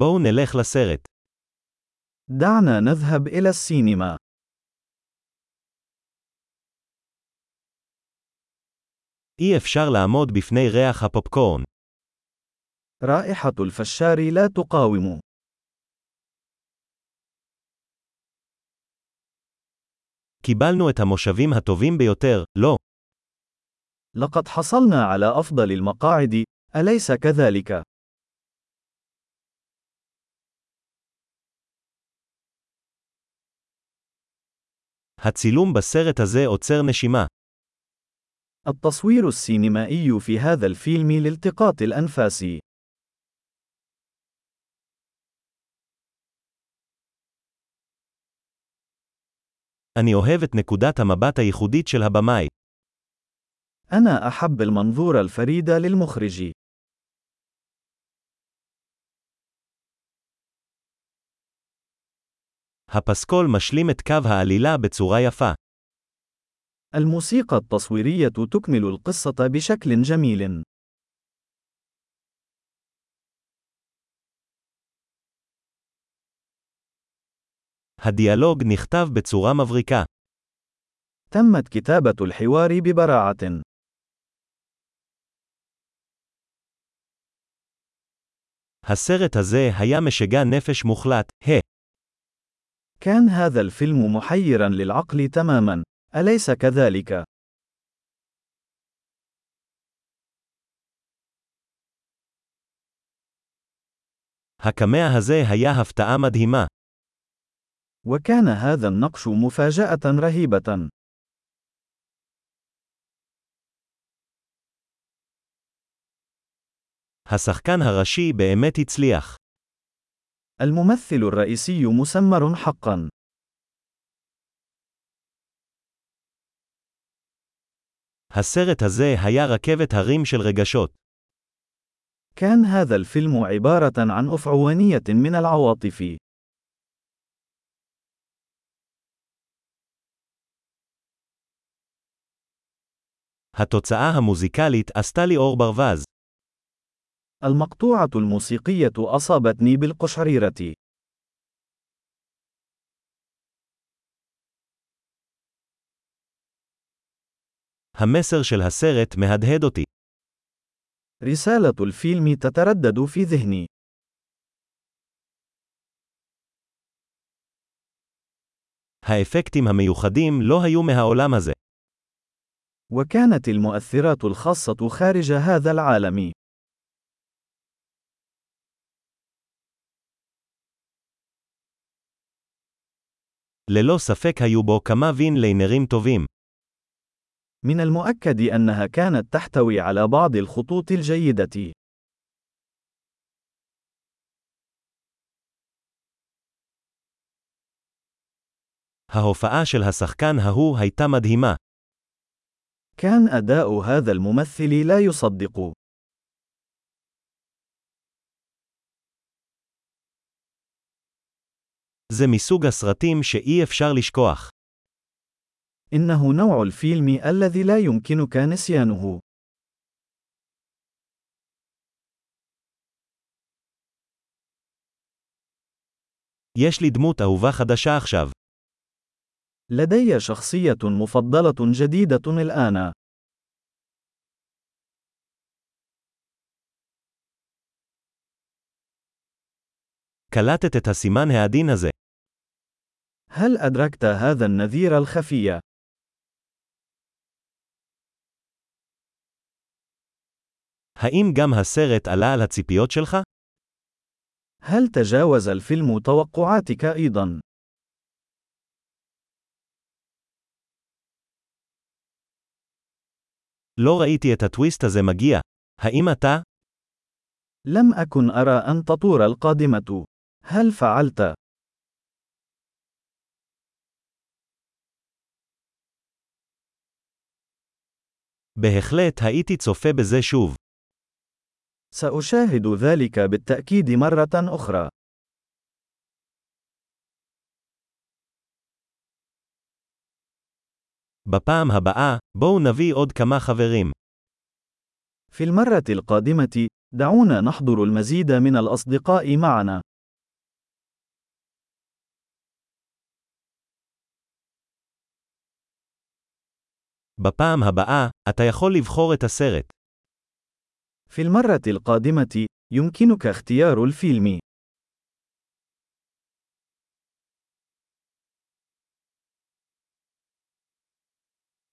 בואו נלך לסרט. دعنا نذهب إلى السينما. אי אפשר לעמוד בפני ריח הפופקורן. رائحة الفشار لا تقاوم. קיבלנו את המושבים הטובים ביותר, לא. لقد حصلنا على أفضل المقاعد، أليس كذلك؟ הצילום בסרט הזה עוצר נשימה. التصوير السينمائي في هذا الفيلم لالتقاط الأنفاس. אני אוהב את נקודת המבט הייחודית של הבמאי. أنا أحب المنظور الفريد للمخرج. הפסקול משלים את קו העלילה בצורה יפה. الموسيقى التصويرية تكمل القصة بشكل جميل. הדיאלוג נכתב בצורה מבריקה. تمت كتابة الحوار ببراعة. הסרט הזה היה משגע נפש מוחלט, ה. كان هذا الفيلم محيرا للعقل تماما، أليس كذلك؟ הקמע הזה היה הפתעה מדהימה. وكان هذا النقش مفاجأة رهيبة. השחקן הראשי באמת הצליח. الممثل الرئيسي مسمر حقا. הסרט הזה היה רכבת הרים של רגשות. كان هذا الفيلم عبارة عن أفعوانية من العواطف. התוצאה המוזיקלית עשתה לי אור ברווז. المقطوعة الموسيقية أصابتني بالقشعريرة. המסר של הסרט מהדהד אותי. رسالة الفيلم تتردد في ذهني. האפקטים המיוחדים לא היו מהעולם הזה. وكانت المؤثرات الخاصة خارج هذا العالم. ללא ספק היו בו כמה וין ליינרים טובים. من المؤكد أنها كانت تحتوي على بعض الخطوط الجيدة. ההופעה של השחקן ההוא הייתה מדהימה. كان أداء هذا الممثل لا يصدق. זה מסוג הסרטים שאי אפשר לשכוח. إنه نوع الفيلم الذي لا يمكنك نسيانه. יש לי דמות אהובה חדשה עכשיו. لدي شخصية مفضلة جديدة الآن. קלטת את הסימן העדין הזה. هل أدركت هذا النذير الخفي؟ האם גם הסרט עלה על הציפיות שלך? هل تجاوز الفيلم توقعاتك أيضا؟ לא ראיתי את הטוויסט הזה מגיע. האם אתה? لم أكن أرى أن تطور القادمة. هل فعلت؟ בהחלט הייתי צופה בזה שוב. سأشاهد ذلك بالتأكيد مرة أخرى. בפעם הבאה, בואו נביא עוד כמה חברים. في المرة القادمة، دعونا نحضر المزيد من الأصدقاء معنا. בפעם הבאה, אתה יכול לבחור את הסרט. في المرة القادمة، يمكنك اختيار الفيلم.